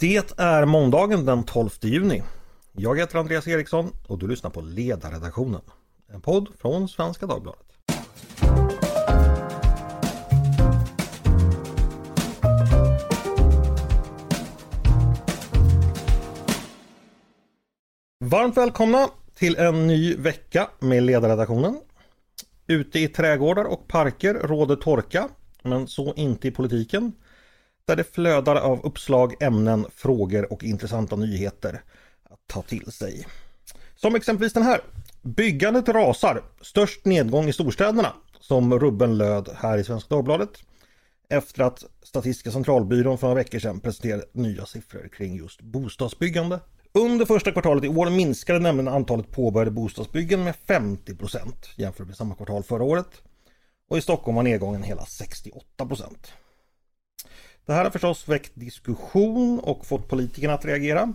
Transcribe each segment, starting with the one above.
Det är måndagen den 12 juni. Jag heter Andreas Eriksson och du lyssnar på Ledarredaktionen. En podd från Svenska Dagbladet. Varmt välkomna till en ny vecka med Ledarredaktionen. Ute i trädgårdar och parker råder torka, men så inte i politiken där det flödar av uppslag, ämnen, frågor och intressanta nyheter att ta till sig. Som exempelvis den här. Byggandet rasar. Störst nedgång i storstäderna. Som rubben löd här i Svenska Dagbladet. Efter att Statistiska centralbyrån för några veckor sedan presenterade nya siffror kring just bostadsbyggande. Under första kvartalet i år minskade nämligen antalet påbörjade bostadsbyggen med 50% jämfört med samma kvartal förra året. Och i Stockholm var nedgången hela 68 det här har förstås väckt diskussion och fått politikerna att reagera.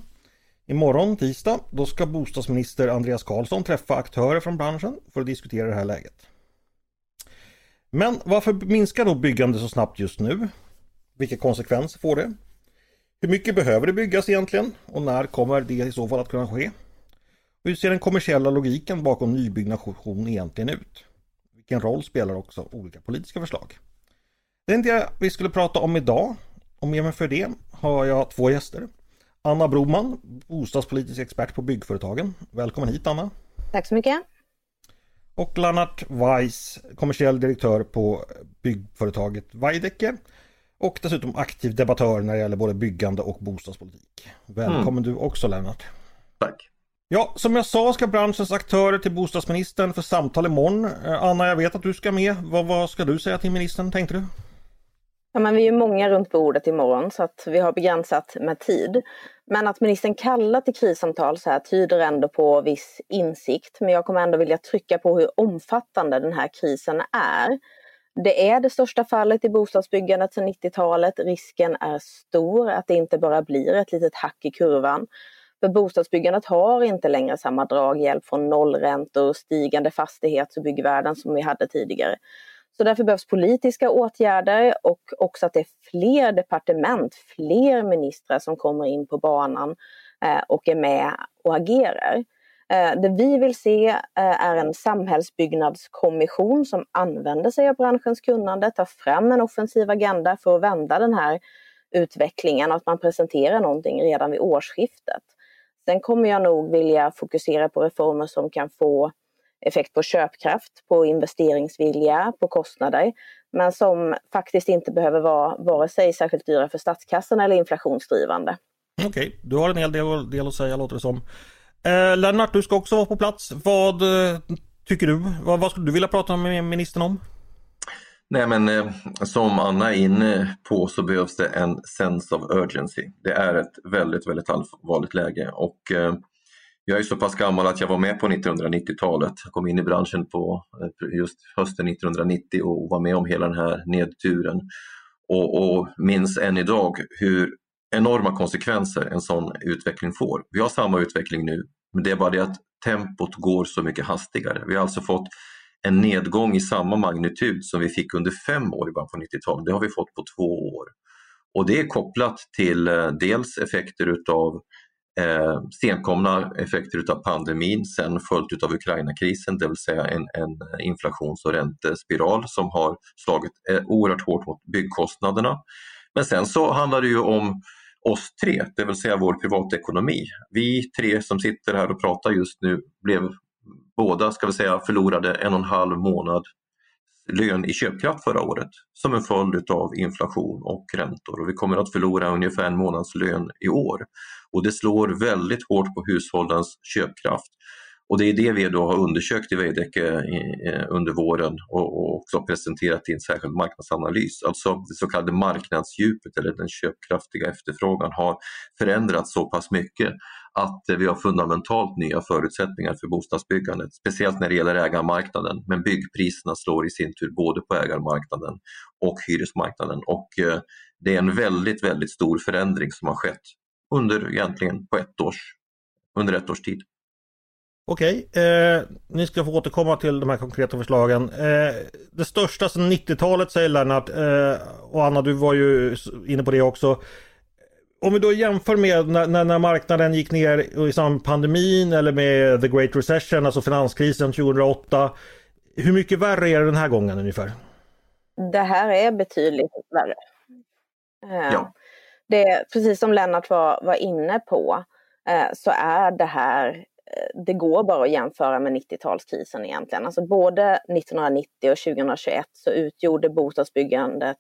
Imorgon tisdag då ska bostadsminister Andreas Karlsson träffa aktörer från branschen för att diskutera det här läget. Men varför minskar då byggande så snabbt just nu? Vilka konsekvenser får det? Hur mycket behöver det byggas egentligen? Och när kommer det i så fall att kunna ske? hur ser den kommersiella logiken bakom nybyggnation egentligen ut? Vilken roll spelar också olika politiska förslag? Det är inte det vi skulle prata om idag. Och med mig för det har jag två gäster. Anna Broman, bostadspolitisk expert på byggföretagen. Välkommen hit Anna! Tack så mycket! Och Lennart Weiss, kommersiell direktör på byggföretaget Veidekke. Och dessutom aktiv debattör när det gäller både byggande och bostadspolitik. Välkommen mm. du också Lennart! Tack! Ja, som jag sa ska branschens aktörer till bostadsministern för samtal imorgon. Eh, Anna, jag vet att du ska med. Vad, vad ska du säga till ministern tänkte du? Ja, men vi är många runt bordet imorgon så att vi har begränsat med tid. Men att ministern kallar till krissamtal så här tyder ändå på viss insikt. Men jag kommer ändå vilja trycka på hur omfattande den här krisen är. Det är det största fallet i bostadsbyggandet sedan 90-talet. Risken är stor att det inte bara blir ett litet hack i kurvan. För bostadsbyggandet har inte längre samma draghjälp från nollräntor och stigande fastighets och byggvärden som vi hade tidigare. Så därför behövs politiska åtgärder och också att det är fler departement, fler ministrar som kommer in på banan eh, och är med och agerar. Eh, det vi vill se eh, är en samhällsbyggnadskommission som använder sig av branschens kunnande, tar fram en offensiv agenda för att vända den här utvecklingen och att man presenterar någonting redan vid årsskiftet. Sen kommer jag nog vilja fokusera på reformer som kan få effekt på köpkraft, på investeringsvilja, på kostnader. Men som faktiskt inte behöver vara vare sig särskilt dyra för statskassan eller inflationsdrivande. Okej, okay, du har en hel del, del att säga låter det som. Eh, Lennart, du ska också vara på plats. Vad eh, tycker du? Vad, vad skulle du vilja prata med ministern om? Nej men eh, som Anna är inne på så behövs det en sense of urgency. Det är ett väldigt, väldigt allvarligt läge och eh, jag är så pass gammal att jag var med på 1990-talet. Jag kom in i branschen på eh, just hösten 1990 och var med om hela den här nedturen. Och, och minns än idag hur enorma konsekvenser en sån utveckling får. Vi har samma utveckling nu, men det är bara det att tempot går så mycket hastigare. Vi har alltså fått en nedgång i samma magnitud som vi fick under fem år i början på 90-talet. Det har vi fått på två år. Och det är kopplat till eh, dels effekter utav eh, senkomna effekter utav pandemin, sen följt utav Ukraina-krisen, det vill säga en, en inflations och räntespiral som har slagit eh, oerhört hårt mot byggkostnaderna. Men sen så handlar det ju om oss tre, det vill säga vår privatekonomi. Vi tre som sitter här och pratar just nu blev båda ska vi säga, förlorade en och en halv månad lön i köpkraft förra året som en följd av inflation och räntor. Och vi kommer att förlora ungefär en månads lön i år. Och det slår väldigt hårt på hushållens köpkraft. Och det är det vi då har undersökt i Veidekke under våren och också presenterat i en särskild marknadsanalys. Alltså det så kallade marknadsdjupet eller den köpkraftiga efterfrågan har förändrats så pass mycket att vi har fundamentalt nya förutsättningar för bostadsbyggandet, speciellt när det gäller ägarmarknaden. Men byggpriserna slår i sin tur både på ägarmarknaden och hyresmarknaden och eh, det är en väldigt, väldigt stor förändring som har skett under egentligen på ett års, under ett års tid. Okej, eh, ni ska få återkomma till de här konkreta förslagen. Eh, det största sedan 90-talet säger Lennart eh, och Anna du var ju inne på det också om vi då jämför med när, när, marknaden gick ner i samband med pandemin eller med the great recession, alltså finanskrisen 2008. Hur mycket värre är det den här gången ungefär? Det här är betydligt värre. Eh, ja. Det, precis som Lennart var, var inne på eh, så är det här, eh, det går bara att jämföra med 90-talskrisen egentligen. Alltså både 1990 och 2021 så utgjorde bostadsbyggandet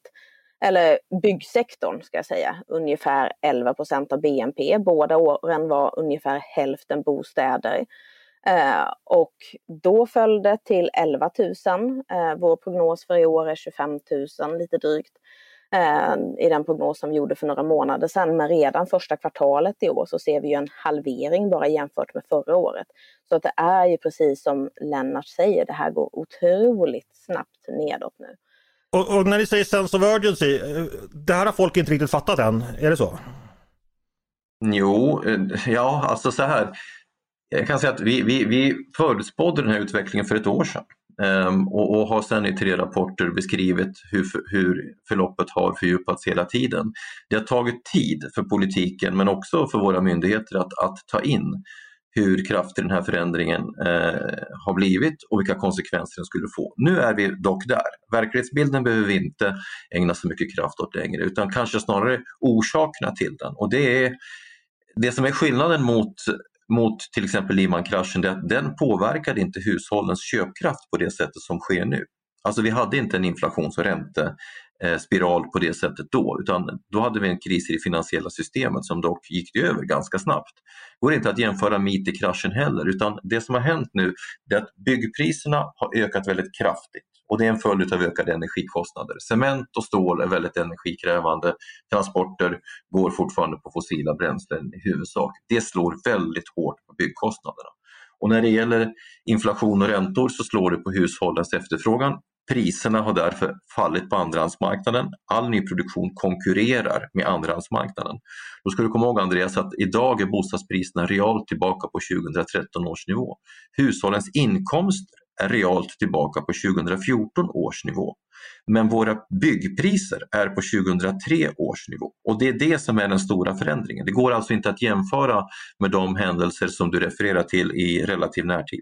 eller byggsektorn ska jag säga, ungefär 11 procent av BNP. Båda åren var ungefär hälften bostäder. Eh, och då föll det till 11 000. Eh, vår prognos för i år är 25 000 lite drygt eh, i den prognos som vi gjorde för några månader sedan. Men redan första kvartalet i år så ser vi ju en halvering bara jämfört med förra året. Så att det är ju precis som Lennart säger, det här går otroligt snabbt nedåt nu. Och, och, när ni säger sense of urgency, eh, det här har folk inte riktigt fattat än, är det så? Jo, eh, ja alltså så här. Jag kan säga att vi, vi, vi förutspådde den här utvecklingen för ett år sedan um, och, och, har sedan i tre rapporter beskrivit hur, hur förloppet har fördjupats hela tiden. Det har tagit tid för politiken men också för våra myndigheter att, att ta in hur kraftig den här förändringen eh, har blivit och vilka konsekvenser den skulle få. Nu är vi dock där. Verklighetsbilden behöver vi inte ägna så mycket kraft åt längre utan kanske snarare orsakerna till den. Och det, är, det som är skillnaden mot mot till exempel Lehman-kraschen är att den påverkade inte hushållens köpkraft på det sättet som sker nu. Alltså vi hade inte en inflations och ränte Eh, spiral på det sättet då utan då hade vi en kris i det finansiella systemet som dock gick över ganska snabbt. Det går inte att jämföra med IT-kraschen heller utan det som har hänt nu är att byggpriserna har ökat väldigt kraftigt och det är en följd av ökade energikostnader. Cement och stål är väldigt energikrävande, transporter går fortfarande på fossila bränslen i huvudsak. Det slår väldigt hårt på byggkostnaderna. Och när det gäller inflation och räntor så slår det på hushållens efterfrågan Priserna har därför fallit på andrahandsmarknaden. All nyproduktion konkurrerar med andrahandsmarknaden. Då ska du komma ihåg Andreas att idag är bostadspriserna realt tillbaka på 2013 års nivå. Hushållens inkomster är realt tillbaka på 2014 års nivå. Men våra byggpriser är på 2003 års nivå och det är det som är den stora förändringen. Det går alltså inte att jämföra med de händelser som du refererar till i relativ närtid.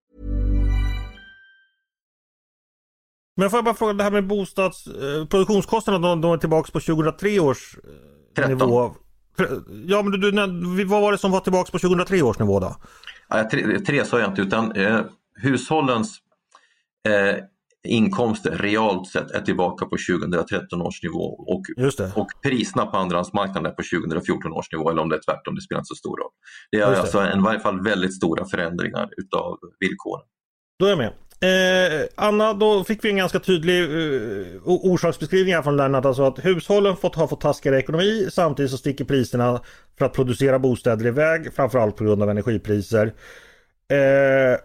Men får jag bara fråga, det här med bostadsproduktionskostnaderna, eh, de, de är tillbaka på 2003 års eh, nivå. Ja, men du, du, vad var det som var tillbaka på 2003 års nivå då? Ja, tre, tre sa jag inte, utan eh, hushållens eh, inkomster realt sett är tillbaka på 2013 års nivå och, och priserna på andrahandsmarknaden är på 2014 års nivå eller om det är tvärtom, det spelar inte så stor roll. Det är alltså en, i varje fall väldigt stora förändringar utav villkoren. Då är jag med. Eh, Anna, då fick vi en ganska tydlig eh, orsaksbeskrivning här från Lennart. Alltså att hushållen fått, har fått taskigare ekonomi samtidigt så sticker priserna för att producera bostäder iväg. Framförallt på grund av energipriser. Eh,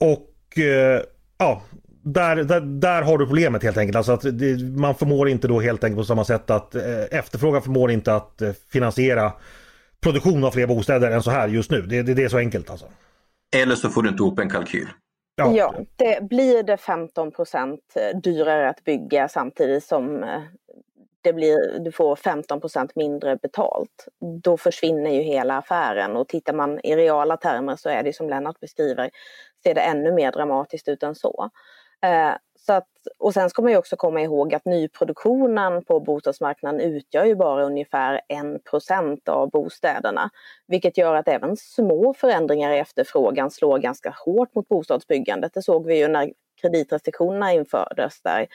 och eh, ja, där, där, där har du problemet helt enkelt. Alltså att det, man förmår inte då helt enkelt på samma sätt att eh, efterfrågan förmår inte att eh, finansiera produktion av fler bostäder än så här just nu. Det, det, det är så enkelt alltså. Eller så får du inte ihop en kalkyl. Ja, ja det, blir det 15 procent eh, dyrare att bygga samtidigt som eh, det blir, du får 15 procent mindre betalt. Då försvinner ju hela affären och tittar man i reala termer så är det som Lennart beskriver, ser det ännu mer dramatiskt ut än så. Eh, så att, och sen ska man ju också komma ihåg att nyproduktionen på bostadsmarknaden utgör ju bara ungefär 1% av bostäderna. Vilket gör att även små förändringar i efterfrågan slår ganska hårt mot bostadsbyggandet. Det såg vi ju när kreditrestriktionerna infördes där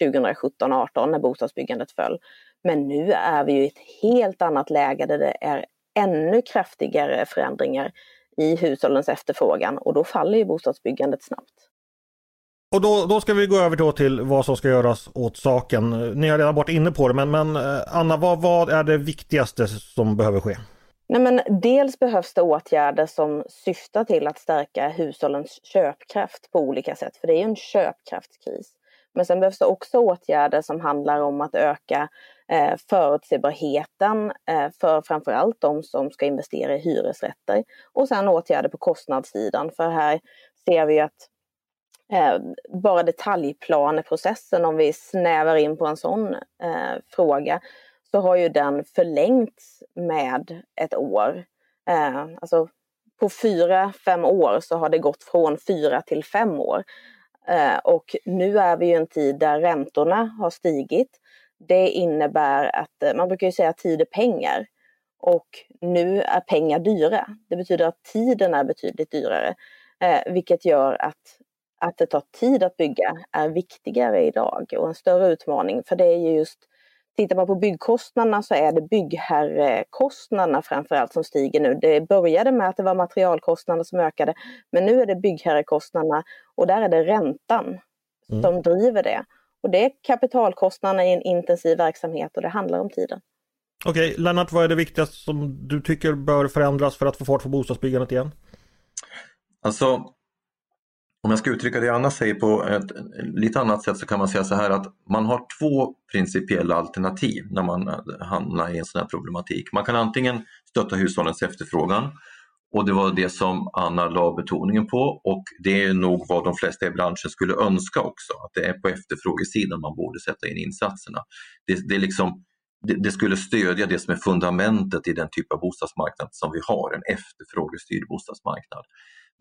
2017-18 när bostadsbyggandet föll. Men nu är vi ju i ett helt annat läge där det är ännu kraftigare förändringar i hushållens efterfrågan och då faller ju bostadsbyggandet snabbt. Och då, då ska vi gå över då till vad som ska göras åt saken. Ni har redan varit inne på det men, men eh, Anna, vad, vad är det viktigaste som behöver ske? Nej, men dels behövs det åtgärder som syftar till att stärka hushållens köpkraft på olika sätt, för det är ju en köpkraftskris. Men sen behövs det också åtgärder som handlar om att öka eh, förutsägbarheten eh, för framförallt de som ska investera i hyresrätter. Och sen åtgärder på kostnadssidan, för här ser vi att eh, bara detaljplaneprocessen, om vi snävar in på en sån eh, fråga, så har ju den förlängts med ett år. Eh, alltså på fyra, fem år så har det gått från fyra till fem år. Eh, och nu är vi ju i en tid där räntorna har stigit. Det innebär att, eh, man brukar ju säga att tid är pengar. Och nu är pengar dyra. Det betyder att tiden är betydligt dyrare. Eh, vilket gör att att det tar tid att bygga är viktigare idag och en större utmaning. För det är ju just, tittar man på byggkostnaderna så är det byggherrekostnaderna framförallt som stiger nu. Det började med att det var materialkostnader som ökade, men nu är det byggherrekostnaderna och där är det räntan mm. som driver det. Och det är kapitalkostnaderna i en intensiv verksamhet och det handlar om tiden. Okej, Lennart, vad är det viktigaste som du tycker bör förändras för att få fart på bostadsbyggandet igen? Alltså, om jag ska uttrycka det Anna säger på ett lite annat sätt så kan man säga så här att man har två principiella alternativ när man hamnar i en sån här problematik. Man kan antingen stötta hushållens efterfrågan och det var det som Anna la betoningen på och det är nog vad de flesta i branschen skulle önska också, att det är på efterfrågesidan man borde sätta in insatserna. Det, det, är liksom, det, det skulle stödja det som är fundamentet i den typ av bostadsmarknad som vi har, en efterfrågestyrd bostadsmarknad.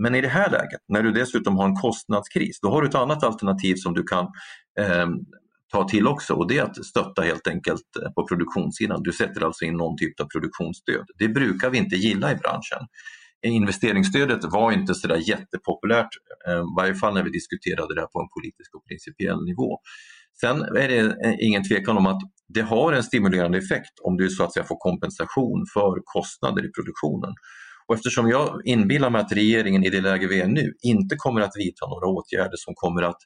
Men i det här läget, när du dessutom har en kostnadskris, då har du ett annat alternativ som du kan eh, ta till också och det är att stötta helt enkelt eh, på produktionssidan. Du sätter alltså in någon typ av produktionsstöd. Det brukar vi inte gilla i branschen. Investeringsstödet var inte sådär jättepopulärt, eh, i varje fall när vi diskuterade det här på en politisk och principiell nivå. Sen är det eh, ingen tvekan om att det har en stimulerande effekt om du så att säga får kompensation för kostnader i produktionen. Och eftersom jag inbillar mig att regeringen i det läge vi är nu inte kommer att vidta några åtgärder som kommer att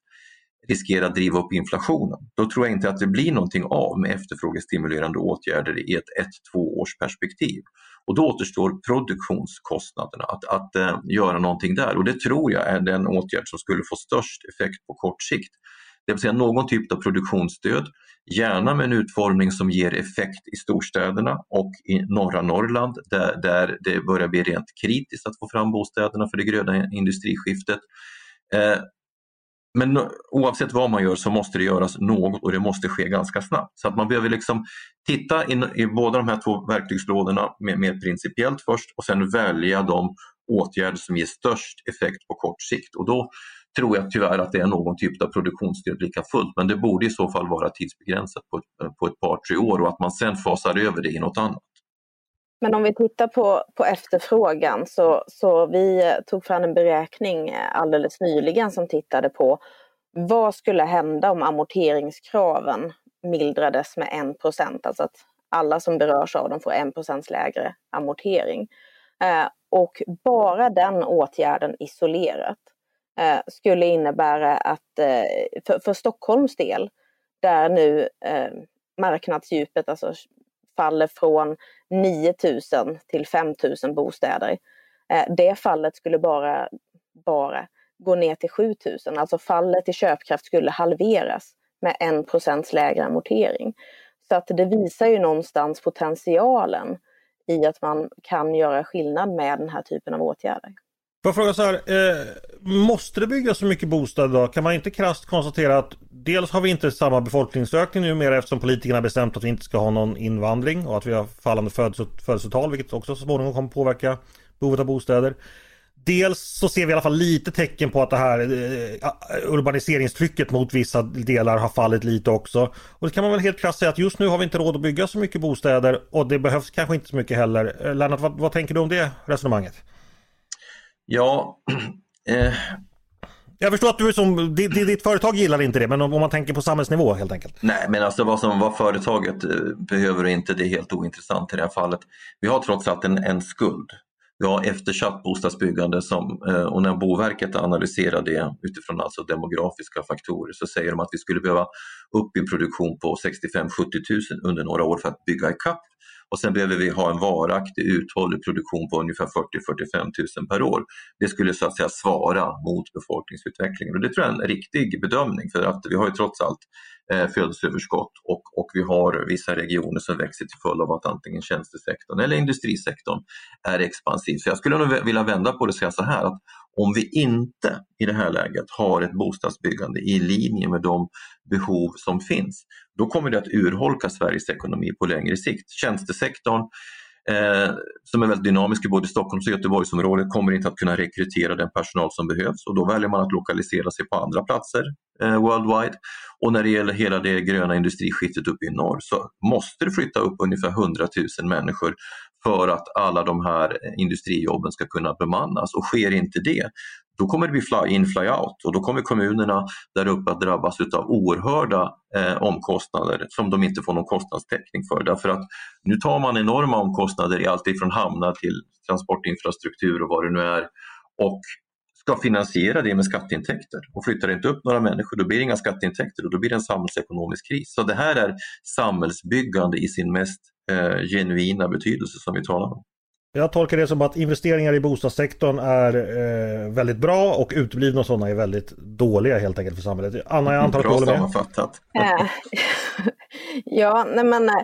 riskera att driva upp inflationen, då tror jag inte att det blir någonting av med efterfrågestimulerande åtgärder i ett ett, två års perspektiv. Och då återstår produktionskostnaderna, att, att äh, göra någonting där och det tror jag är den åtgärd som skulle få störst effekt på kort sikt. Det vill säga någon typ av produktionsstöd, gärna med en utformning som ger effekt i storstäderna och i norra Norrland där, där det börjar bli rent kritiskt att få fram bostäderna för det gröna industriskiftet. Eh, men oavsett vad man gör så måste det göras något och det måste ske ganska snabbt. Så att man behöver liksom titta in i båda de här två verktygslådorna mer, mer principiellt först och sen välja de åtgärder som ger störst effekt på kort sikt. Och då tror jag tyvärr att det är någon typ av produktionsstöd lika fullt men det borde i så fall vara tidsbegränsat på ett, på ett par, tre år och att man sen fasar över det i något annat. Men om vi tittar på, på efterfrågan så, så vi tog fram en beräkning eh, alldeles nyligen som tittade på vad skulle hända om amorteringskraven mildrades med 1 procent, alltså att alla som berörs av dem får 1 procents lägre amortering. Eh, och bara den åtgärden isolerat eh, skulle innebära att eh, för, för, Stockholms del, där nu eh, marknadsdjupet alltså faller från 9000 till 5000 bostäder. Eh, det fallet skulle bara, bara gå ner till 7000, alltså fallet i köpkraft skulle halveras med 1 lägre amortering. Så att det visar ju någonstans potentialen i att man kan göra skillnad med den här typen av åtgärder. Får jag fråga så här, eh, måste det byggas så mycket bostäder då? Kan man inte krasst konstatera att dels har vi inte samma befolkningsökning numera eftersom politikerna bestämt att vi inte ska ha någon invandring och att vi har fallande födelsetal vilket också så småningom kommer påverka behovet av bostäder. Dels så ser vi i alla fall lite tecken på att det här eh, urbaniseringstrycket mot vissa delar har fallit lite också. Och det kan man väl helt krasst säga att just nu har vi inte råd att bygga så mycket bostäder och det behövs kanske inte så mycket heller. Eh, Lennart, vad, vad tänker du om det resonemanget? Ja, eh, jag förstår att du som, ditt företag gillar inte det, men om man tänker på samhällsnivå helt enkelt. Nej, men alltså vad, som, vad företaget eh, behöver och inte, det är helt ointressant i det här fallet. Vi har trots allt en, en skuld. Vi har eftersatt bostadsbyggande som, eh, och när Boverket analyserar det utifrån alltså demografiska faktorer så säger de att vi skulle behöva upp i produktion på 65-70 000 under några år för att bygga ikapp och sen behöver vi ha en varaktig uthållig produktion på ungefär 40-45 000 per år. Det skulle så att säga svara mot befolkningsutvecklingen och det tror jag är en riktig bedömning för att vi har ju trots allt eh, födelseöverskott och, och vi har vissa regioner som växer till följd av att antingen tjänstesektorn eller industrisektorn är expansiv. Så jag skulle nog vilja vända på det och säga så här att om vi inte i det här läget har ett bostadsbyggande i linje med de behov som finns, då kommer det att urholka Sveriges ekonomi på längre sikt. Tjänstesektorn eh, som är väldigt dynamisk i både Stockholms och Göteborgsområdet kommer inte att kunna rekrytera den personal som behövs och då väljer man att lokalisera sig på andra platser eh, worldwide. Och när det gäller hela det gröna industriskiftet uppe i norr så måste det flytta upp ungefär 100 000 människor för att alla de här industrijobben ska kunna bemannas. Och sker inte det då kommer det bli fly in fly out och då kommer kommunerna där uppe att drabbas av oerhörda eh, omkostnader som de inte får någon kostnadstäckning för. Därför att nu tar man enorma omkostnader i allt ifrån hamnar till transportinfrastruktur och vad det nu är. Och ska finansiera det med skatteintäkter och flyttar inte upp några människor då blir det inga skatteintäkter och då blir det en samhällsekonomisk kris. Så det här är samhällsbyggande i sin mest eh, genuina betydelse som vi talar om. Jag tolkar det som att investeringar i bostadssektorn är eh, väldigt bra och uteblivna sådana är väldigt dåliga helt enkelt för samhället. Anna, jag antar att du håller med? sammanfattat. Eh, ja, nej men eh,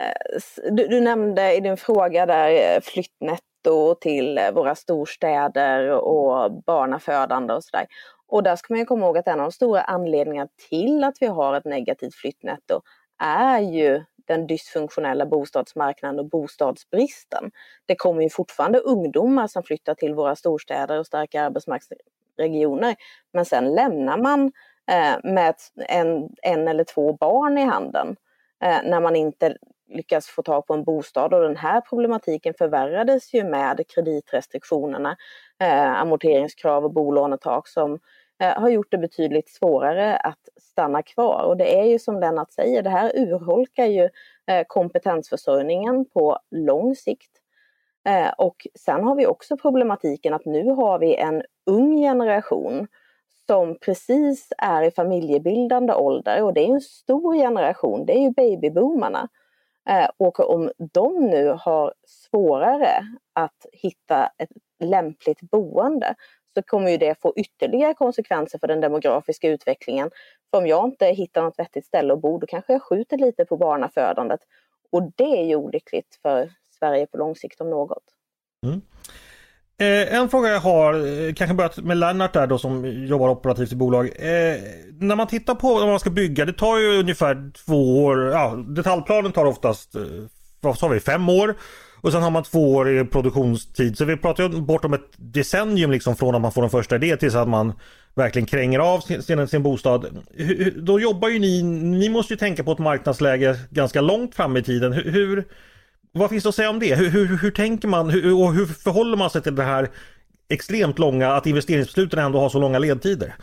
Eh, du, du, nämnde i din fråga där eh, flyttnetto till eh, våra storstäder och barnafödande och sådär. Och där ska man ju komma ihåg att en av de stora anledningarna till att vi har ett negativt flyttnetto är ju den dysfunktionella bostadsmarknaden och bostadsbristen. Det kommer ju fortfarande ungdomar som flyttar till våra storstäder och starka arbetsmarknadsregioner. Men sen lämnar man eh, med en, en eller två barn i handen eh, när man inte lyckas få tag på en bostad och den här problematiken förvärrades ju med kreditrestriktionerna, eh, amorteringskrav och bolånetak som eh, har gjort det betydligt svårare att stanna kvar. Och det är ju som Lennart säger, det här urholkar ju eh, kompetensförsörjningen på lång sikt. Eh, och sen har vi också problematiken att nu har vi en ung generation som precis är i familjebildande ålder och det är en stor generation, det är ju babyboomarna. Eh, och om de nu har svårare att hitta ett lämpligt boende så kommer ju det få ytterligare konsekvenser för den demografiska utvecklingen. För om jag inte hittar något vettigt ställe att bo, då kanske jag skjuter lite på barnafödandet. Och det är ju olyckligt för Sverige på lång sikt om något. Mm. Eh, en fråga jag har, eh, kanske börjat med Lennart där då som jobbar operativt i bolag. Eh, när man tittar på vad man ska bygga, det tar ju ungefär två år. Ja, detaljplanen tar oftast, eh, vad sa vi, fem år. Och sen har man två år i produktionstid. Så vi pratar ju bortom ett decennium liksom från att man får en första idé tills att man verkligen kränger av sin, sin bostad. Då jobbar ju ni, ni måste ju tänka på ett marknadsläge ganska långt fram i tiden. Hur, vad finns det att säga om det? Hur, hur, hur tänker man hur, och hur förhåller man sig till det här extremt långa, att investeringsbesluten ändå har så långa ledtider?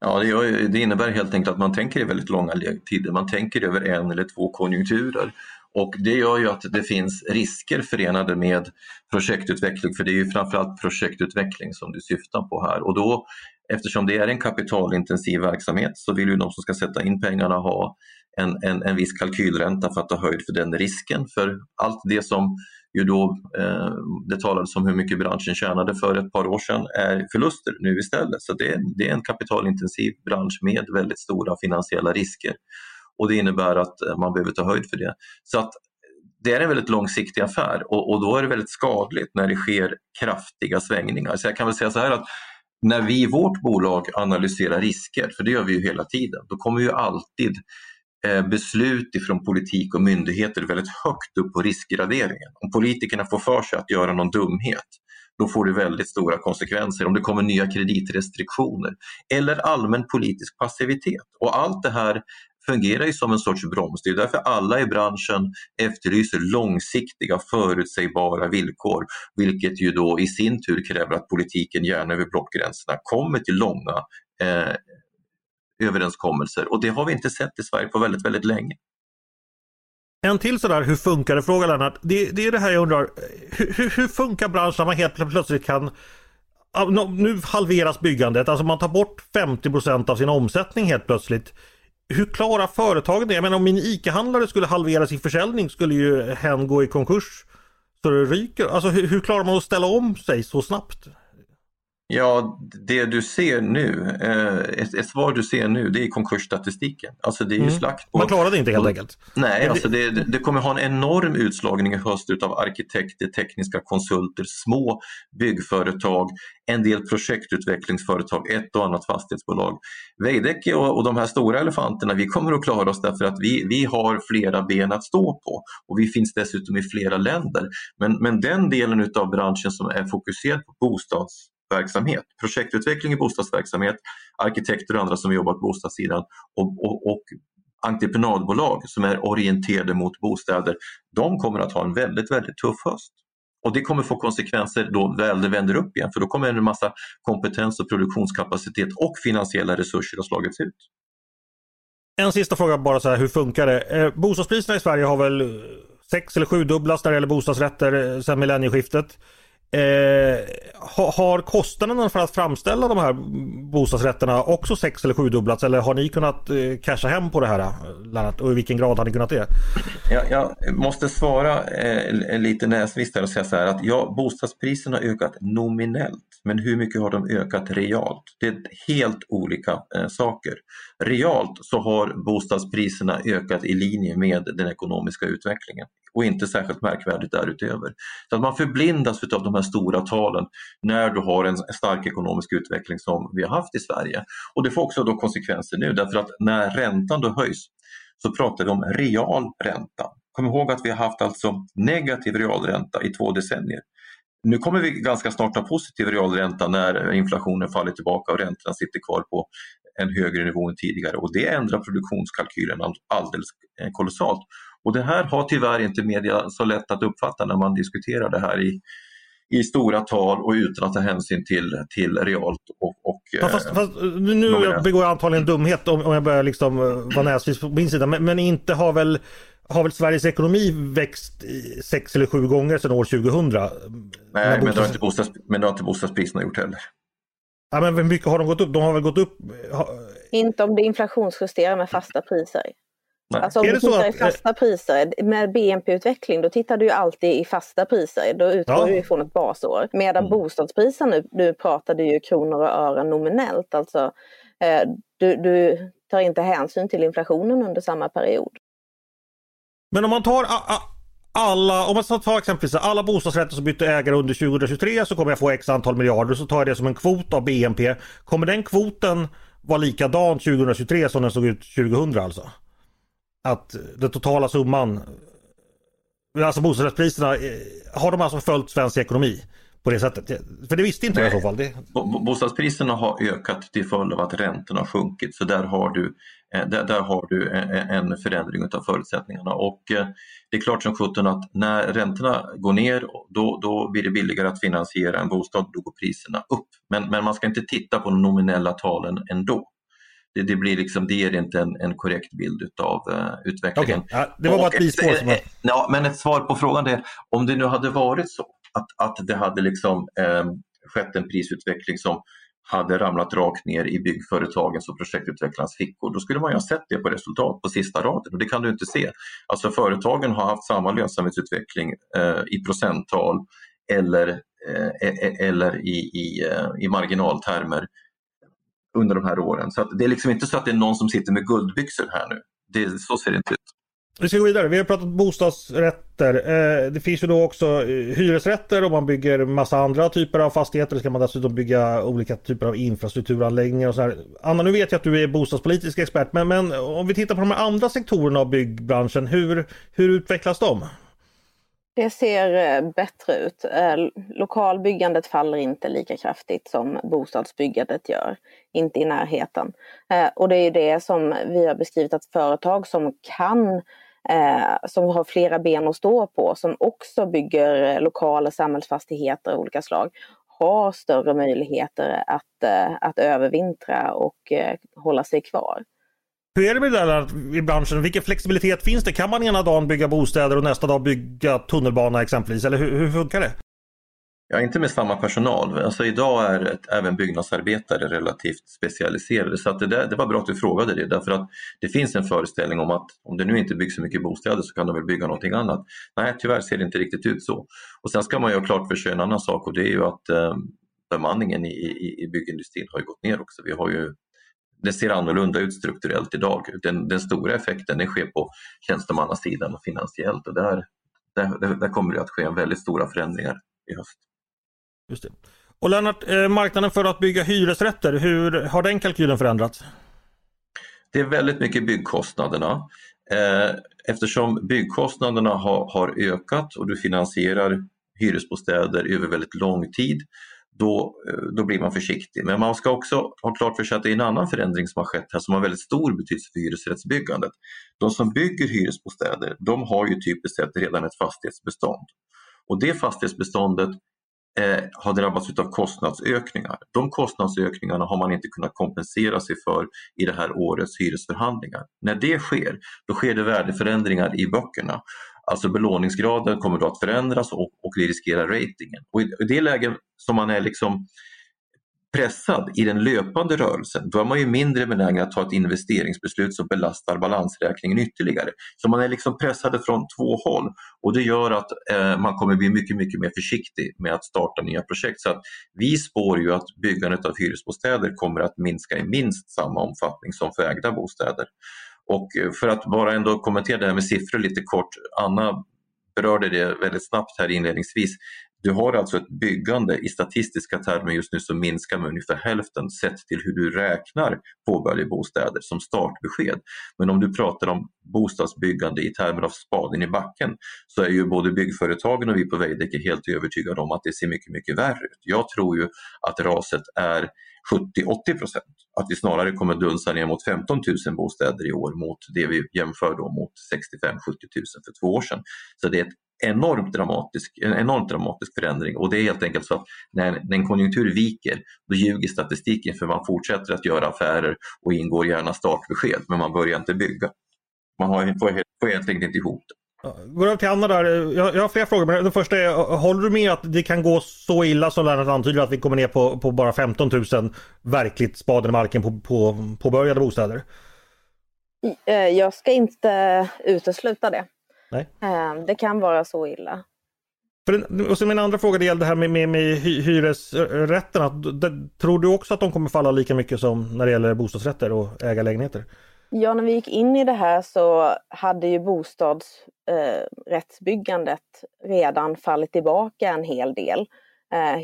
Ja, det, det innebär helt enkelt att man tänker i väldigt långa ledtider. Man tänker över en eller två konjunkturer. Och det gör ju att det finns risker förenade med projektutveckling, för det är ju framförallt projektutveckling som du syftar på här. Och då, eftersom det är en kapitalintensiv verksamhet så vill ju de som ska sätta in pengarna ha en, en, en viss kalkylränta för att ta höjd för den risken. För allt det som ju då, eh, det talades om hur mycket branschen tjänade för ett par år sedan är förluster nu istället. Så det, det är en kapitalintensiv bransch med väldigt stora finansiella risker och det innebär att eh, man behöver ta höjd för det. Så att det är en väldigt långsiktig affär och, och då är det väldigt skadligt när det sker kraftiga svängningar. Så jag kan väl säga så här att när vi i vårt bolag analyserar risker, för det gör vi ju hela tiden, då kommer ju alltid Eh, beslut ifrån politik och myndigheter väldigt högt upp på riskgraderingen. Om politikerna får för sig att göra någon dumhet, då får det väldigt stora konsekvenser. Om det kommer nya kreditrestriktioner eller allmän politisk passivitet. Och allt det här fungerar ju som en sorts broms. Det är därför alla i branschen efterlyser långsiktiga förutsägbara villkor, vilket ju då i sin tur kräver att politiken gärna över blockgränserna kommer till långa eh, överenskommelser och det har vi inte sett i Sverige på väldigt, väldigt länge. En till sådär, hur funkar det fråga Lennart? Det, det är det här jag undrar. Hur, hur funkar branschen när man helt plötsligt kan nu halveras byggandet, alltså man tar bort 50% av sin omsättning helt plötsligt. Hur klarar företagen det? Jag menar om min ICA-handlare skulle halvera sin försäljning skulle ju hen gå i konkurs så det ryker. Alltså hur, hur klarar man att ställa om sig så snabbt? Ja, det du ser nu, eh, ett, ett, svar du ser nu det är konkursstatistiken. Alltså det är mm. slakt på... Man klarade inte helt enkelt? Nej, alltså det, det kommer ha en enorm utslagning i höst utav arkitekter, tekniska konsulter, små byggföretag, en del projektutvecklingsföretag, ett och annat fastighetsbolag. Veidekke och, och de här stora elefanterna, vi kommer att klara oss därför att vi, vi har flera ben att stå på och vi finns dessutom i flera länder. Men, men den delen utav branschen som är fokuserad på bostads verksamhet. Projektutveckling i bostadsverksamhet, arkitekter och andra som jobbar på bostadssidan och, och, och entreprenadbolag som är orienterade mot bostäder, de kommer att ha en väldigt, väldigt tuff höst. Och det kommer få konsekvenser då väl det vänder upp igen för då kommer en massa kompetens och produktionskapacitet och finansiella resurser att slagits ut. En sista fråga bara så här, hur funkar det? Eh, bostadspriserna i Sverige har väl sex eller sju dubblats när det gäller bostadsrätter eh, sedan millennieskiftet. Eh, har kostnaderna för att framställa de här bostadsrätterna också sex eller sjudubblats eller har ni kunnat eh, casha hem på det här eh, Lennart och i vilken grad har ni kunnat det? Jag, jag måste svara eh, lite näsvist och säga så här att ja, bostadspriserna har ökat nominellt men hur mycket har de ökat realt? Det är helt olika eh, saker. Realt så har bostadspriserna ökat i linje med den ekonomiska utvecklingen och inte särskilt märkvärdigt därutöver. Så att man förblindas av de här stora talen när du har en stark ekonomisk utveckling som vi har haft i Sverige. Och det får också då konsekvenser nu därför att när räntan då höjs så pratar vi om real ränta. Kom ihåg att vi har haft alltså negativ realränta i två decennier. Nu kommer vi ganska snart ha positiv realränta när inflationen faller tillbaka och räntorna sitter kvar på en högre nivå än tidigare och det ändrar produktionskalkylen alldeles eh, kolossalt. Och det här har tyvärr inte media så lätt att uppfatta när man diskuterar det här i, i stora tal och utan att ta hänsyn till, till realt och, och fast, fast, Nu jag begår jag antagligen dumhet om, om jag börjar liksom eh, vara näsvis på min sida men, men, inte har väl har väl Sveriges ekonomi växt sex eller sju gånger sedan år 2000? Nej, men, bostads... det har inte bostads... men det har inte bostadspriserna gjort heller. Ja, men hur mycket har de gått upp? De har väl gått upp? Inte om det inflationsjusterar med fasta priser. Nej. Alltså om du tittar att... i fasta priser, med BNP-utveckling då tittar du ju alltid i fasta priser. Då utgår ja. du ifrån ett basår. Medan mm. bostadspriser nu, nu pratar du ju kronor och ören nominellt. Alltså, eh, du, du tar inte hänsyn till inflationen under samma period. Men om man tar alla, om man tar exempelvis alla bostadsrätter som bytte ägare under 2023 så kommer jag få x antal miljarder. Så tar jag det som en kvot av BNP. Kommer den kvoten vara likadan 2023 som den såg ut 2000 alltså? Att den totala summan, alltså bostadsrättspriserna, eh, har de alltså följt svensk ekonomi? på det sättet? För det visste inte Nej. jag i så fall. Det... Bostadspriserna har ökat till följd av att räntorna har sjunkit så där har du, eh, där, där har du eh, en förändring av förutsättningarna. Och det är klart som sjutton att när räntorna går ner då, då blir det billigare att finansiera en bostad, då går priserna upp. Men, men man ska inte titta på de nominella talen ändå. Det, det, blir liksom, det ger inte en, en korrekt bild utav uh, utvecklingen. Okay. Ja, det var bara ett bispår. Som... Ja, men ett svar på frågan är om det nu hade varit så att, att det hade liksom, eh, skett en prisutveckling som hade ramlat rakt ner i byggföretagens och projektutvecklarnas fickor, då skulle man ju ha sett det på resultat på sista raden och det kan du inte se. Alltså företagen har haft samma lönsamhetsutveckling eh, i procenttal eller, eh, e, e, eller i, i, eh, i marginaltermer under de här åren. Så det är liksom inte så att det är någon som sitter med guldbyxor här nu. Det, så ser det inte ut. Vi ska gå vidare. Vi har pratat bostadsrätter. Eh, det finns ju då också eh, hyresrätter och man bygger massa andra typer av fastigheter. Då ska man dessutom bygga olika typer av infrastrukturanläggningar och så här. Anna, nu vet jag att du är bostadspolitisk expert, men, men om vi tittar på de andra sektorerna av byggbranschen, hur, hur utvecklas de? Det ser eh, bättre ut. Eh, lokalbyggandet faller inte lika kraftigt som bostadsbyggandet gör. Inte i närheten. Eh, och det är det som vi har beskrivit att företag som kan som har flera ben att stå på, som också bygger lokaler, samhällsfastigheter av olika slag, har större möjligheter att, att övervintra och hålla sig kvar. Hur är det med det där i branschen? Vilken flexibilitet finns det? Kan man ena dagen bygga bostäder och nästa dag bygga tunnelbana exempelvis? Eller hur, hur funkar det? Ja, inte med samma personal. Alltså idag är ett, även byggnadsarbetare relativt specialiserade så att det, där, det var bra att du frågade det därför att det finns en föreställning om att om det nu inte byggs så mycket bostäder så kan de väl bygga någonting annat. Nej, tyvärr ser det inte riktigt ut så. Och sen ska man ju ha klart för sig en annan sak och det är ju att eh, bemanningen i, i, i byggindustrin har gått ner också. Vi har ju det ser annorlunda ut strukturellt idag. Den, den stora effekten den sker på tjänstemannasidan och finansiellt och där, där, där kommer det att ske väldigt stora förändringar i höst. Just det. Och Lennart, eh, marknaden för att bygga hyresrätter, hur har den kalkylen förändrats? Det är väldigt mycket byggkostnaderna. Eh, eftersom byggkostnaderna har, har ökat och du finansierar hyresbostäder över väldigt lång tid då, eh, då blir man försiktig. Men man ska också ha klart för sig att det är en annan förändring som har skett här som har väldigt stor betydelse för hyresrättsbyggandet. De som bygger hyresbostäder de har ju typiskt sett redan ett fastighetsbestånd. Och det fastighetsbeståndet eh, har drabbats av kostnadsökningar. De kostnadsökningarna har man inte kunnat kompensera sig för i det här årets hyresförhandlingar. När det sker, då sker det värdeförändringar i böckerna. Alltså belåningsgraden kommer då att förändras och, och det riskerar ratingen. Och i, det läget som man är liksom pressad i den löpande rörelsen, då är man ju mindre benägen att ta ett investeringsbeslut som belastar balansräkningen ytterligare. Så man är liksom pressad från två håll och det gör att eh, man kommer bli mycket, mycket mer försiktig med att starta nya projekt. Så att vi spår ju att byggandet av hyresbostäder kommer att minska i minst samma omfattning som för ägda bostäder. Och eh, för att bara ändå kommentera det här med siffror lite kort. Anna berörde det väldigt snabbt här inledningsvis. Du har alltså ett byggande i statistiska termer just nu som minskar med ungefär hälften sett till hur du räknar påbörjade bostäder som startbesked. Men om du pratar om bostadsbyggande i termer av spaden i backen så är ju både byggföretagen och vi på Veidekke helt övertygade om att det ser mycket, mycket värre ut. Jag tror ju att raset är 70-80 procent. Att vi snarare kommer dunsa ner mot 15 000 bostäder i år mot det vi jämför då mot 65-70 000 för två år sedan. Så det är ett enormt dramatisk, en enormt dramatisk förändring och det är helt enkelt så att när, när en konjunktur viker då ljuger statistiken för man fortsätter att göra affärer och ingår gärna startbesked men man börjar inte bygga. Man har, får, får helt enkelt inte ihop det. Går över till Anna där. Jag, jag har flera frågor. Men den första är, håller du med att det kan gå så illa som Lennart antyder att vi kommer ner på, på bara 15 000 verkligt spaden i marken på, på påbörjade bostäder? Eh, jag ska inte utesluta det. Nej. Eh, det kan vara så illa. För och så min andra fråga det gällde det här med, med, med hyresrätterna. Tror du också att de kommer falla lika mycket som när det gäller bostadsrätter och ägarlägenheter? Ja, när vi gick in i det här så hade ju bostadsrättsbyggandet eh, redan fallit tillbaka en hel del. Eh,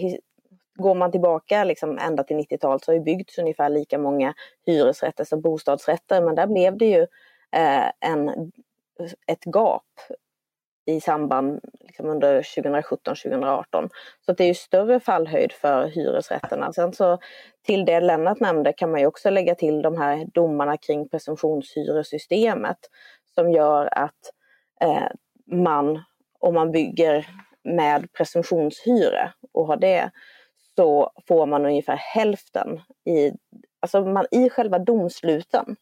går man tillbaka liksom ända till 90-talet så har det byggts ungefär lika många hyresrätter som bostadsrätter, men där blev det ju eh, en, ett gap i samband liksom under 2017-2018. Så det är ju större fallhöjd för hyresrätterna. Sen så till det Lennart nämnde kan man ju också lägga till de här domarna kring presumtionshyresystemet som gör att eh, man, om man bygger med presumtionshyra och har det, så får man ungefär hälften i, alltså man, i själva domsluten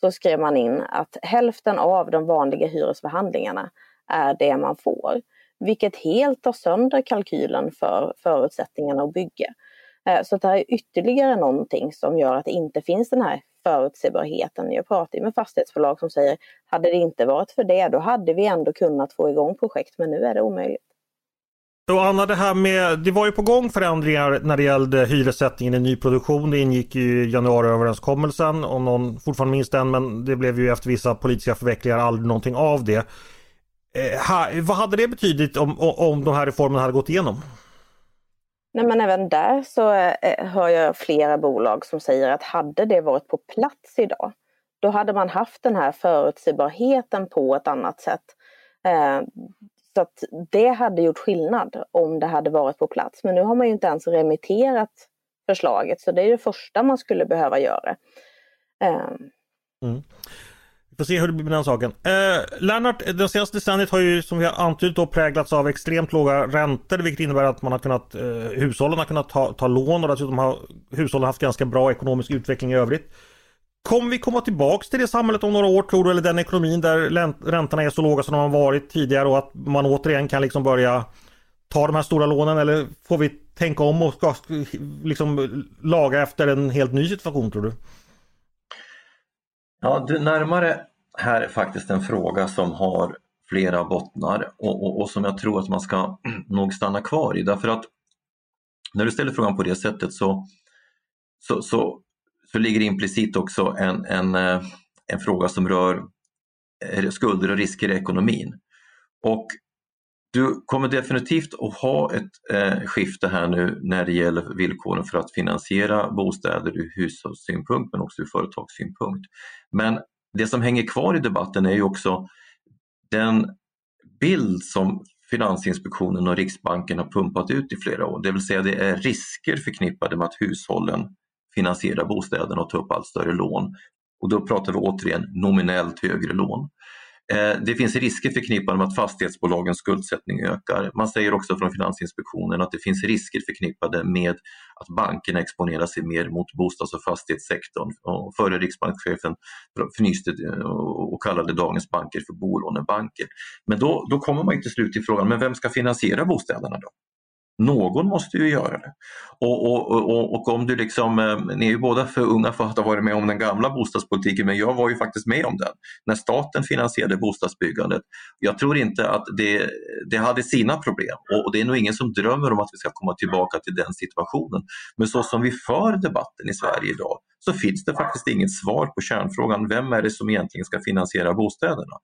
så skrev man in att hälften av de vanliga hyresförhandlingarna är det man får. Vilket helt tar sönder kalkylen för förutsättningarna att bygga. Eh, så det här är ytterligare någonting som gör att det inte finns den här förutsägbarheten. Jag pratar med fastighetsbolag som säger, hade det inte varit för det, då hade vi ändå kunnat få igång projekt, men nu är det omöjligt. Så Anna, det här med, det var ju på gång förändringar när det gällde hyressättningen i nyproduktion. Det ingick i januariöverenskommelsen, om någon fortfarande minns den, men det blev ju efter vissa politiska förvecklingar aldrig någonting av det. Eh, ha, vad hade det betydit om, om de här reformerna hade gått igenom? Nej, men även där så eh, hör jag flera bolag som säger att hade det varit på plats idag, då hade man haft den här förutsägbarheten på ett annat sätt. Eh, Så att det hade gjort skillnad om det hade varit på plats. Men nu har man ju inte ens remitterat förslaget så det är det första man skulle behöva göra. Mm. Vi får se hur det blir med den saken. Eh, Lennart, det senaste decenniet har ju som vi har antytt då präglats av extremt låga räntor vilket innebär att man har kunnat, eh, hushållen har kunnat ta, ta lån och dessutom har hushållen haft ganska bra ekonomisk utveckling i övrigt. Kommer vi komma tillbaks till det samhället om några år tror du? Eller den ekonomin där räntorna är så låga som de har varit tidigare och att man återigen kan liksom börja ta de här stora lånen eller får vi tänka om och ska liksom laga efter en helt ny situation tror du? Ja, du närmare här är faktiskt en fråga som har flera bottnar och, och, och, som jag tror att man ska nog stanna kvar i därför att när du ställer frågan på det sättet så, så, så, så ligger implicit också en, en, eh, en fråga som rör eh, skulder och risker i ekonomin. Och du kommer definitivt att ha ett eh, skifte här nu när det gäller villkoren för att finansiera bostäder ur hushållssynpunkt men också ur företagssynpunkt. Men det som hänger kvar i debatten är ju också den bild som Finansinspektionen och Riksbanken har pumpat ut i flera år, det vill säga det är risker förknippade med att hushållen finansierar bostäderna och tar upp allt större lån. Och då pratar vi återigen nominellt högre lån. Eh, det finns risker förknippade med att fastighetsbolagens skuldsättning ökar. Man säger också från Finansinspektionen att det finns risker förknippade med att bankerna exponerar sig mer mot bostads och fastighetssektorn. Och förre riksbankschefen fnyste eh, och kallade dagens banker för bolånebanker. Men då, då kommer man till slut till frågan, men vem ska finansiera bostäderna då? Någon måste ju göra det. Och, och, och, och, om du liksom, eh, ni är ju båda för unga för att ha varit med om den gamla bostadspolitiken men jag var ju faktiskt med om den. När staten finansierade bostadsbyggandet. Jag tror inte att det, det hade sina problem och, det är nog ingen som drömmer om att vi ska komma tillbaka till den situationen. Men så som vi för debatten i Sverige idag så finns det faktiskt inget svar på kärnfrågan, vem är det som egentligen ska finansiera bostäderna?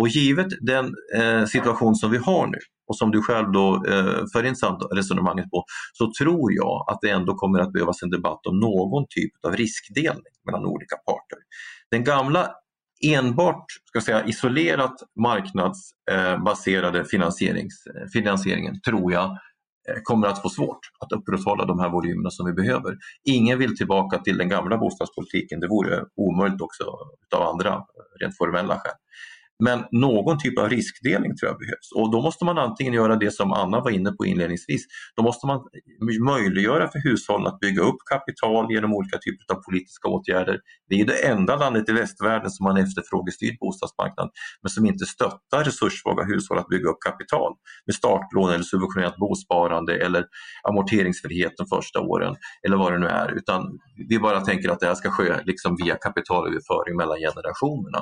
Och givet den eh, situation som vi har nu och som du själv då eh, för in resonemanget på, så tror jag att det ändå kommer att behövas en debatt om någon typ av riskdelning mellan olika parter. Den gamla enbart ska säga, isolerat marknadsbaserade eh, finansierings, finansieringen tror jag Eh, kommer att få svårt att upprätthålla de här volymerna som vi behöver. Ingen vill tillbaka till den gamla bostadspolitiken, det vore omöjligt också av andra eh, rent formella skäl. Men någon typ av riskdelning tror jag behövs och då måste man antingen göra det som Anna var inne på inledningsvis. Då måste man möjliggöra för hushållen att bygga upp kapital genom olika typer av politiska åtgärder. Vi är det enda landet i västvärlden som har en efterfrågestyrd bostadsmarknad men som inte stöttar resurssvaga hushåll att bygga upp kapital med startlån eller subventionerat bosparande eller amorteringsfrihet de första åren eller vad det nu är utan vi bara tänker att det här ska ske liksom via kapitalöverföring mellan generationerna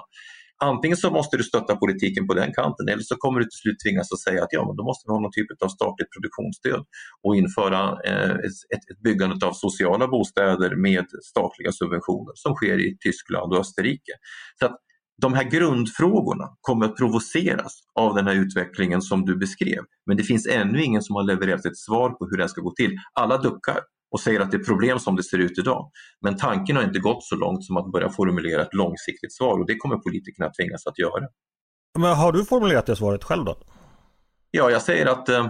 antingen så måste du stötta politiken på den kanten eller så kommer du till slut tvingas att säga att ja, men då måste vi ha någon typ av statligt produktionsstöd och införa eh, ett, ett byggande av sociala bostäder med statliga subventioner som sker i Tyskland och Österrike. Så att de här grundfrågorna kommer att provoceras av den här utvecklingen som du beskrev. Men det finns ännu ingen som har levererat ett svar på hur det ska gå till. Alla duckar och säger att det är problem som det ser ut idag. Men tanken har inte gått så långt som att börja formulera ett långsiktigt svar och det kommer politikerna tvingas att göra. Men har du formulerat det svaret själv då? Ja, jag säger att eh,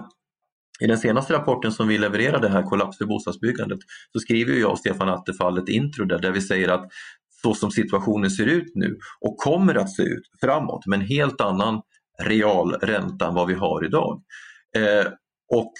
i den senaste rapporten som vi levererade här, Kollaps för bostadsbyggandet, så skriver jag och Stefan Attefall ett intro där, där vi säger att så som situationen ser ut nu och kommer att se ut framåt med en helt annan real ränta än vad vi har idag. Eh, och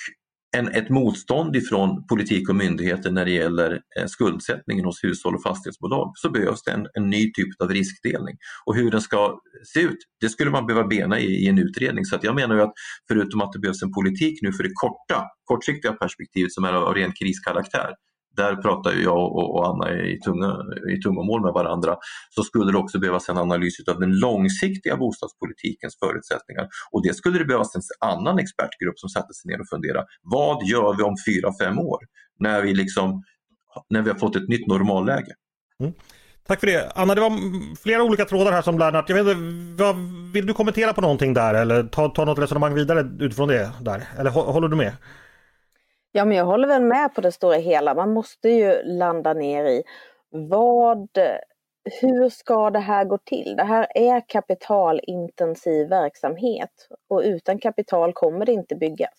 en, ett motstånd ifrån politik och myndigheter när det gäller eh, skuldsättningen hos hushåll och fastighetsbolag så behövs det en, en, ny typ av riskdelning. Och hur den ska se ut, det skulle man behöva bena i, i en utredning. Så att jag menar ju att förutom att det behövs en politik nu för det korta, kortsiktiga perspektivet som är av ren kriskaraktär där pratar jag och, Anna i, tunga, i tungomål med varandra, så skulle det också behövas en analys av den långsiktiga bostadspolitikens förutsättningar. Och det skulle det behövas en annan expertgrupp som satte sig ner och funderade. Vad gör vi om fyra, fem år? När vi, liksom, när vi har fått ett nytt normalläge. Mm. Tack för det. Anna, det var flera olika trådar här som Lennart. Jag vet inte, vad, vill du kommentera på någonting där eller ta, ta något resonemang vidare utifrån det där? Eller håller du med? Ja, men jag håller väl med på det stora hela. Man måste ju landa ner i vad, hur ska det här gå till? Det här är kapitalintensiv verksamhet och utan kapital kommer det inte byggas.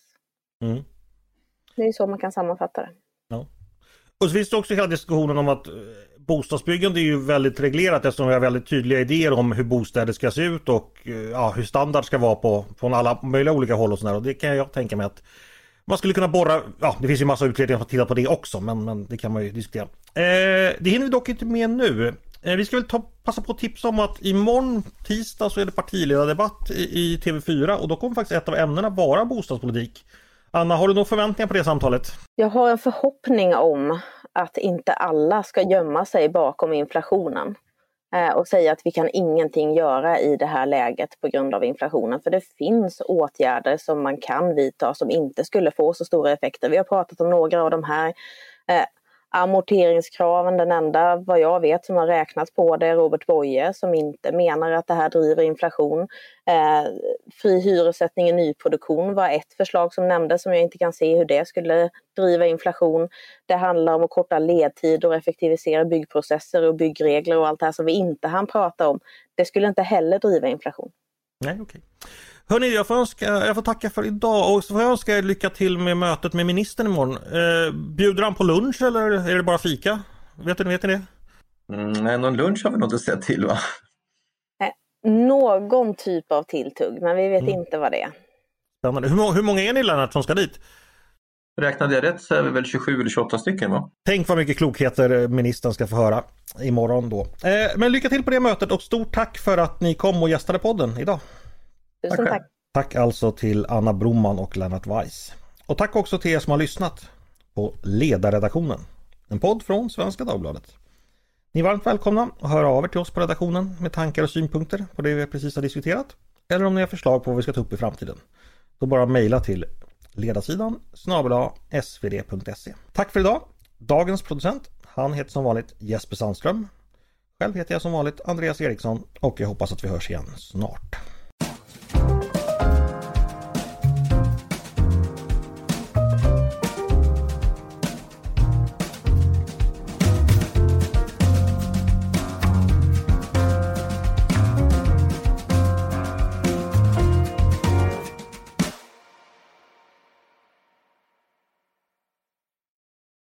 Mm. Det är så man kan sammanfatta det. Ja. Och så finns det också hela diskussionen om att eh, bostadsbyggande är ju väldigt reglerat eftersom vi har väldigt tydliga idéer om hur bostäder ska se ut och eh, ja, hur standard ska vara på från alla möjliga olika håll och sådär. Och det kan jag tänka mig att man skulle kunna borra, ja det finns ju massa utredningar som tittar på det också men, men det kan man ju diskutera. Eh, det hinner vi dock inte med nu. Eh, vi ska väl ta, passa på att tipsa om att imorgon tisdag så är det partiledardebatt i, i TV4 och då kommer faktiskt ett av ämnena vara bostadspolitik. Anna, har du några förväntningar på det samtalet? Jag har en förhoppning om att inte alla ska gömma sig bakom inflationen Eh, och säga att vi kan ingenting göra i det här läget på grund av inflationen. För det finns åtgärder som man kan vidta som inte skulle få så stora effekter. Vi har pratat om några av de här. Eh, Amorteringskraven, den enda vad jag vet som har räknat på det är Robert Boye som inte menar att det här driver inflation. Eh, fri hyressättning i nyproduktion var ett förslag som nämndes som jag inte kan se hur det skulle driva inflation. Det handlar om att korta ledtider och effektivisera byggprocesser och byggregler och allt det här som vi inte hann prata om. Det skulle inte heller driva inflation. Nej, okay. Hörni, jag får, önska, jag får tacka för idag och så får jag önska er lycka till med mötet med ministern imorgon. Eh, bjuder han på lunch eller är det bara fika? Vet ni, vet ni det? Mm, nej, någon lunch har vi nog inte sett till va? någon typ av tilltugg, men vi vet mm. inte vad det är. Spännande. Hur, hur många är ni Lennart som ska dit? Räknade jag rätt så är vi väl 27 eller 28 stycken va? Tänk vad mycket klokheter ministern ska få höra imorgon då. Eh, men lycka till på det mötet och stort tack för att ni kom och gästade podden idag. Tusen tack. Tack alltså till Anna Broman och Lennart Weiss. Och tack också till er som har lyssnat på Ledarredaktionen. En podd från Svenska Dagbladet. Ni är varmt välkomna att höra av er till oss på redaktionen med tankar och synpunkter på det vi precis har diskuterat. Eller om ni har förslag på vad vi ska ta upp i framtiden. Då bara mejla till ledarsidan snabel svd.se. Tack för idag! Dagens producent, han heter som vanligt Jesper Sandström. Själv heter jag som vanligt Andreas Eriksson och jag hoppas att vi hörs igen snart.